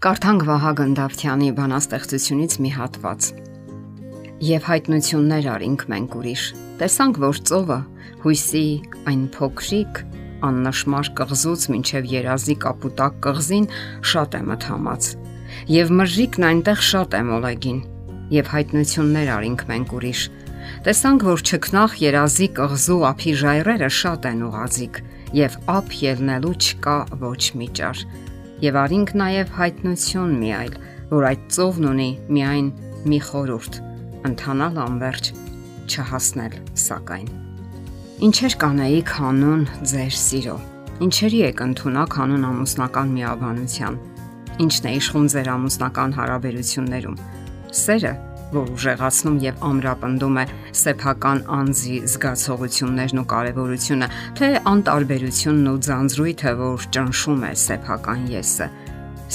Կարդանք Վահագն Դավթյանի բանաստեղծությունից մի հատված։ Եվ հայտնություններ արինք մենք ուրիշ։ Տեսանք, որ ծովը հույսի այն փոքրիկ աննշմար կղզուց մինչև երազի կապուտակ կղզին շատ է մթամած։ Եվ մրրիկն այնտեղ շատ է մոլագին։ Եվ հայտնություններ արինք մենք ուրիշ։ Տեսանք, որ չքնախ երազի կղզու ափի ժայռերը շատ են ուղազիկ, եւ ափ ելնելու չկա ոչ մի ճար եւ արինք նաև հայտնություն մի այլ, որ այդ ծովն ունի միայն մի խորուրդ՝ ընթանալ անverջ, չհասնել սակայն։ Ինչեր կանեիք հանուն ձեր սիրո։ Ինչերի եք ընդունակ հանուն ամուսնական միաբանության։ Ինչն է իշխում ձեր ամուսնական հարաբերություններում։ Սերը որ ուժեղացնում եւ ամրապնդում է սեփական անձի զգացողություններն ու կարեւորությունը, թե անտարբերությունն ու ձանձրույթը, որ ճնշում է սեփական եսը։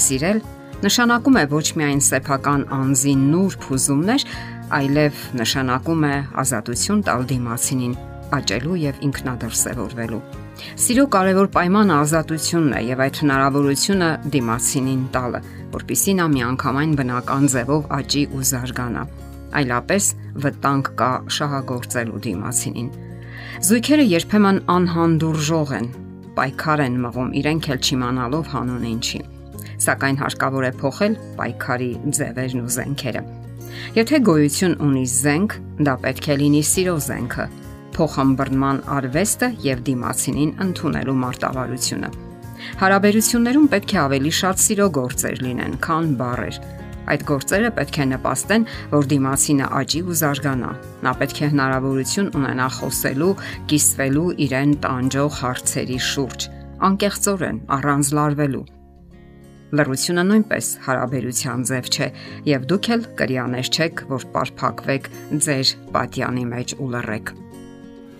Սիրել նշանակում է ոչ միայն սեփական անձի նուրբ հուզումներ, այլև նշանակում է ազատություն տալ դիմացինին, աճելու եւ ինքնադրսևորվելու։ Սիրո կարևոր պայմանը ազատությունն է եւ այդ հնարավորությունը դիմացինին տալը որpիսի նա միանգամայն բնական ձևով աճի ու զարգանա։ Այլապես վտանգ կա շահագործելու դիմացինին։ Զույգերը երբեմն անհանդուրժող են, պայքար են մղում իրենք էլ չիմանալով հանուն ինչի։ Սակայն հարկավոր է փոխել պայքարի ձևերն ու զենքերը։ Եթե գոյություն ունի զենք, դա պետք է լինի սիրո զենքը, փոխամբռնման արվեստը եւ դիմացինին ընդունելու մարտավարությունը։ Հարաբերություններում պետք է ավելի շատ սիրո գործեր լինեն, քան բառեր։ Այդ գործերը պետք է նպաստեն, որ դիմացինը աճի ու զարգանա։ Նա պետք է հնարավորություն ունենա խոսելու, կիսվելու իրեն տանջող հարցերի շուրջ, անկեղծորեն, առանց լարվելու։ Լրությունը նույնպես հարաբերության ձև չէ, եւ դուք էլ կրյաներ չեք, որ պարփակվեք ձեր պատյանի մեջ ու լռեք։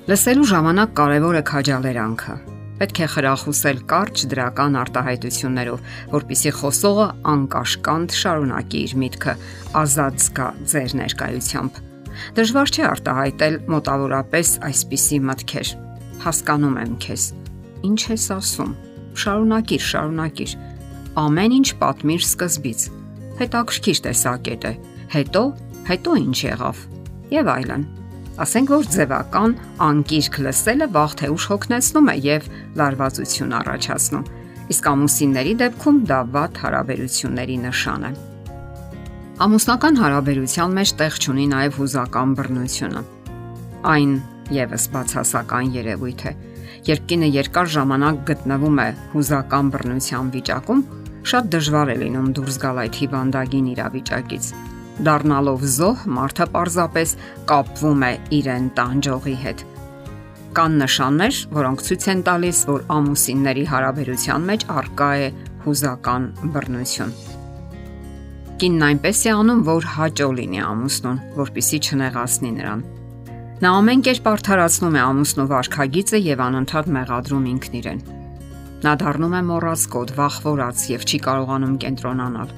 Լսելու ժամանակ կարևոր է քաջալերանքը Պետք է խրախուսել կարճ դրական արտահայտություններով, որpիսի խոսողը անկաշկանդ շարունակի իր միտքը ազատ զգա ձեր ներկայությամբ։ Դժվար չէ արտահայտել մոտավորապես այսպիսի մտքեր։ Հասկանում եմ քեզ։ Ինչ ես ասում։ Շարունակիր, շարունակիր։ Ամեն ինչ պատմիր սկզբից։ Հետաքրքիր տեսակետ է։ Հետո, հետո ինչ եղավ։ Եվ այլն։ Ասենք որ ձևական անկիրք լսելը վաղ թե ուշ հոգնեցնում է եւ լարվածություն առաջացնում։ Իսկ ամուսինների դեպքում դա վատ հարաբերությունների նշան է։ Ամուսնական հարաբերության մեջ տեղ ունի նաև հուզական բռնությունը։ Այն եւս բացասական երևույթ է։ Երբ կինը երկար ժամանակ գտնվում է հուզական բռնության վիճակում, շատ դժվար է լինում դուրս գալ այդ հիվանդագին իրավիճակից Դառնալով զոհ, մարդը պարզապես կապվում է իրեն տանջողի հետ։ Կան նշաններ, որոնք ցույց են տալիս, որ ամուսինների հարաբերության մեջ արկա է հուզական բռնություն։ Կինն այնպես է անում, որ հաճո լինի ամուսնուն, որpիսի չնեղացնի նրան։ Նա ամեն կերպ արդարացնում է ամուսնու վարքագիծը եւ անընդհատ մեղադրում ինքն իրեն։ Նա դառնում է մոռացկոտ, վախվորած եւ չի կարողանում կենտրոնանալ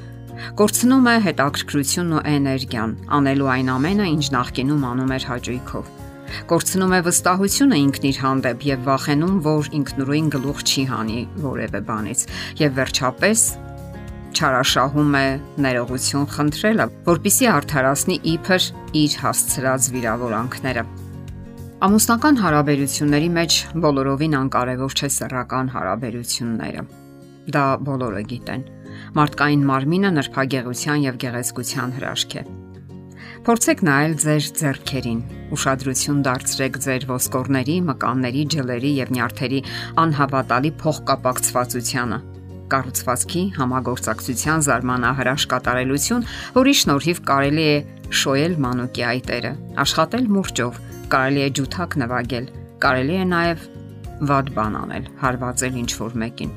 Կորցնում է հետաքրքրությունն ու էներգիան, անելու այն ամենը, ինչ նախկինում անում էր հաճույքով։ Կորցնում է վստահությունը ինքն իր հանդեպ եւ վախենում, որ ինքնուրույն գլուխ չի հանի որևէ բանից եւ վերջապես չարաշահում է ներողություն խնդրելը, որpիսի արդարացնի իբր իր հասցրած վիրավորանքները։ Ամուսնական հարաբերությունների մեջ բոլորովին անկարևոր չէ սեռական հարաբերությունները։ Դա բոլորը գիտեն Մարդկային մարմինը նրբագեղության եւ գեղեցկության հրաշք է։ Փորձեք նայել ձեր ձեռքերին։ Ուշադրություն դարձրեք ձեր ոսկորների, մկանների, ջլերի եւ նյարդերի անհավատալի փոխկապակցվածությանը կառուցվածքի համագործակցության զարմանահրաշ կատարելություն, որի շնորհիվ կարելի է շոյել մանուկի այտերը, աշխատել մուրճով, կարելի է ջութակ նվագել, կարելի է նաև վատ բան անել, հարվածել ինչ որ մեկին։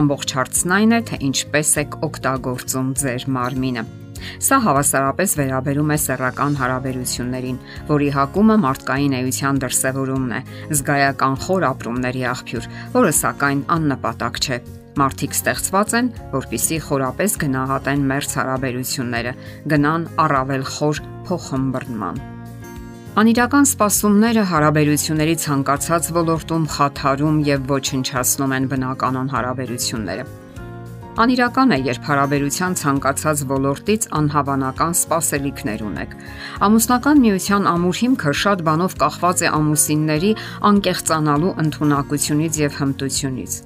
Ամբողջ հարցն այն է, թե ինչպես եք օգտագործում ձեր մարմինը։ Սա հավասարապես վերաբերում է սեռական հարաբերություններին, որի հակումը մարդկային էության դրսևորումն է, զգայական խոր ապրումների աղբյուր, որը սակայն աննպատակ չէ։ Մարդիկ ստեղծված են, որpիսի խորապես գնահատեն մերց հարաբերությունները, գնան առավել խոր փոխհմբռնման։ Անիրական սպասումները հարաբերությունների ցանկացած ոլորտում խաթարում եւ ոչնչացնում են բնականon հարաբերությունները։ Անիրական է, երբ հարաբերության ցանկացած ոլորտից անհավանական սպասելիքներ ունեք։ Ամուսնական միության ամուր հիմքը շատ բանով կախված է ամուսինների անկեղծանալու ընտունակությունից եւ հմտությունից։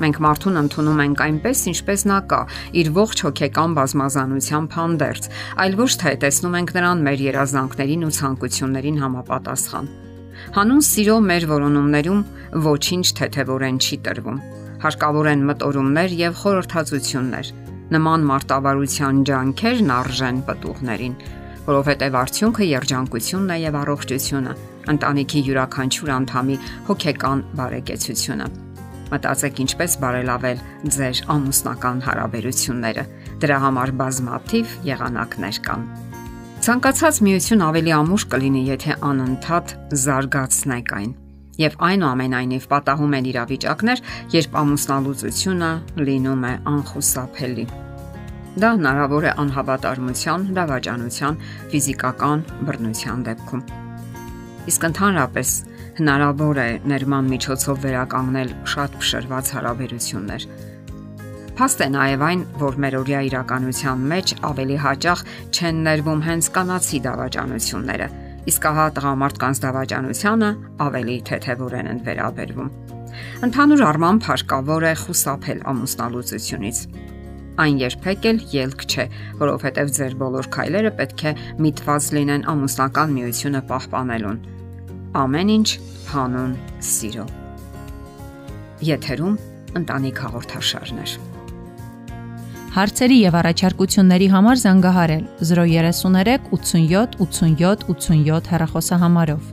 Մենք մարդուն ընդունում ենք այնպես, ինչպես նա կա, իր ողջ հոգեկան բազմազանությամբ հանդերձ, այլ ոչ թե տեսնում ենք նրան մեր երազանքներին ու ցանկություններին համապատասխան։ Հանուն սիրո մեր որոնումներում ոչինչ թեթևորեն չի տրվում հարկավոր են մտորումներ եւ խորհրդածություններ։ Նման մարտավարության ջանքերն արժեն պատուղներին, որովհետեւ արդյունքը երջանկությունն է եւ առողջությունը, ընտանիքի յուրաքանչյուր անդամի հոգեկան բարեկեցությունը։ Մտածեք ինչպես բարելավել ձեր ամուսնական հարաբերությունները։ Դրա համար բազմաթիվ եղանակներ կան։ Ցանկացած միություն ավելի ամուր կլինի, եթե անընդհատ զարգացնեք այն եւ այնուամենայնիվ պատահում են իրավիճակներ, երբ ամուսնալուծությունը լինում է անխուսափելի։ Դա հնարավոր է անհավատարմության, դավաճանության, ֆիզիկական բռնության դեպքում։ Իսկ ընդհանրապես հնարավոր է ներման միջոցով վերականգնել շատ փշրված հարաբերություններ։ Փաստ է նաև այն, որ մեր օրյա իրականության մեջ ավելի հաճախ չեն ներվում հենց կանացի դավաճանությունները, իսկ ահա տղամարդկանց դավաճանությանը ավելի թեթևորեն են վերաբերվում։ Ընդհանուր առմամբ հարկավոր է խուսափել ամուսնալուծությունից։ Այն երբեք էլ ելք չէ, որովհետև ձեր բոլոր քայլերը պետք է միտված լինեն ամուսնական միությունը պահպանելուն։ Ամեն ինչ հանուն սիրո։ Եթերում ընտանիք հաղորդաշարներ։ Հարցերի եւ առաջարկությունների համար զանգահարել 033 87 87 87 հեռախոսահամարով։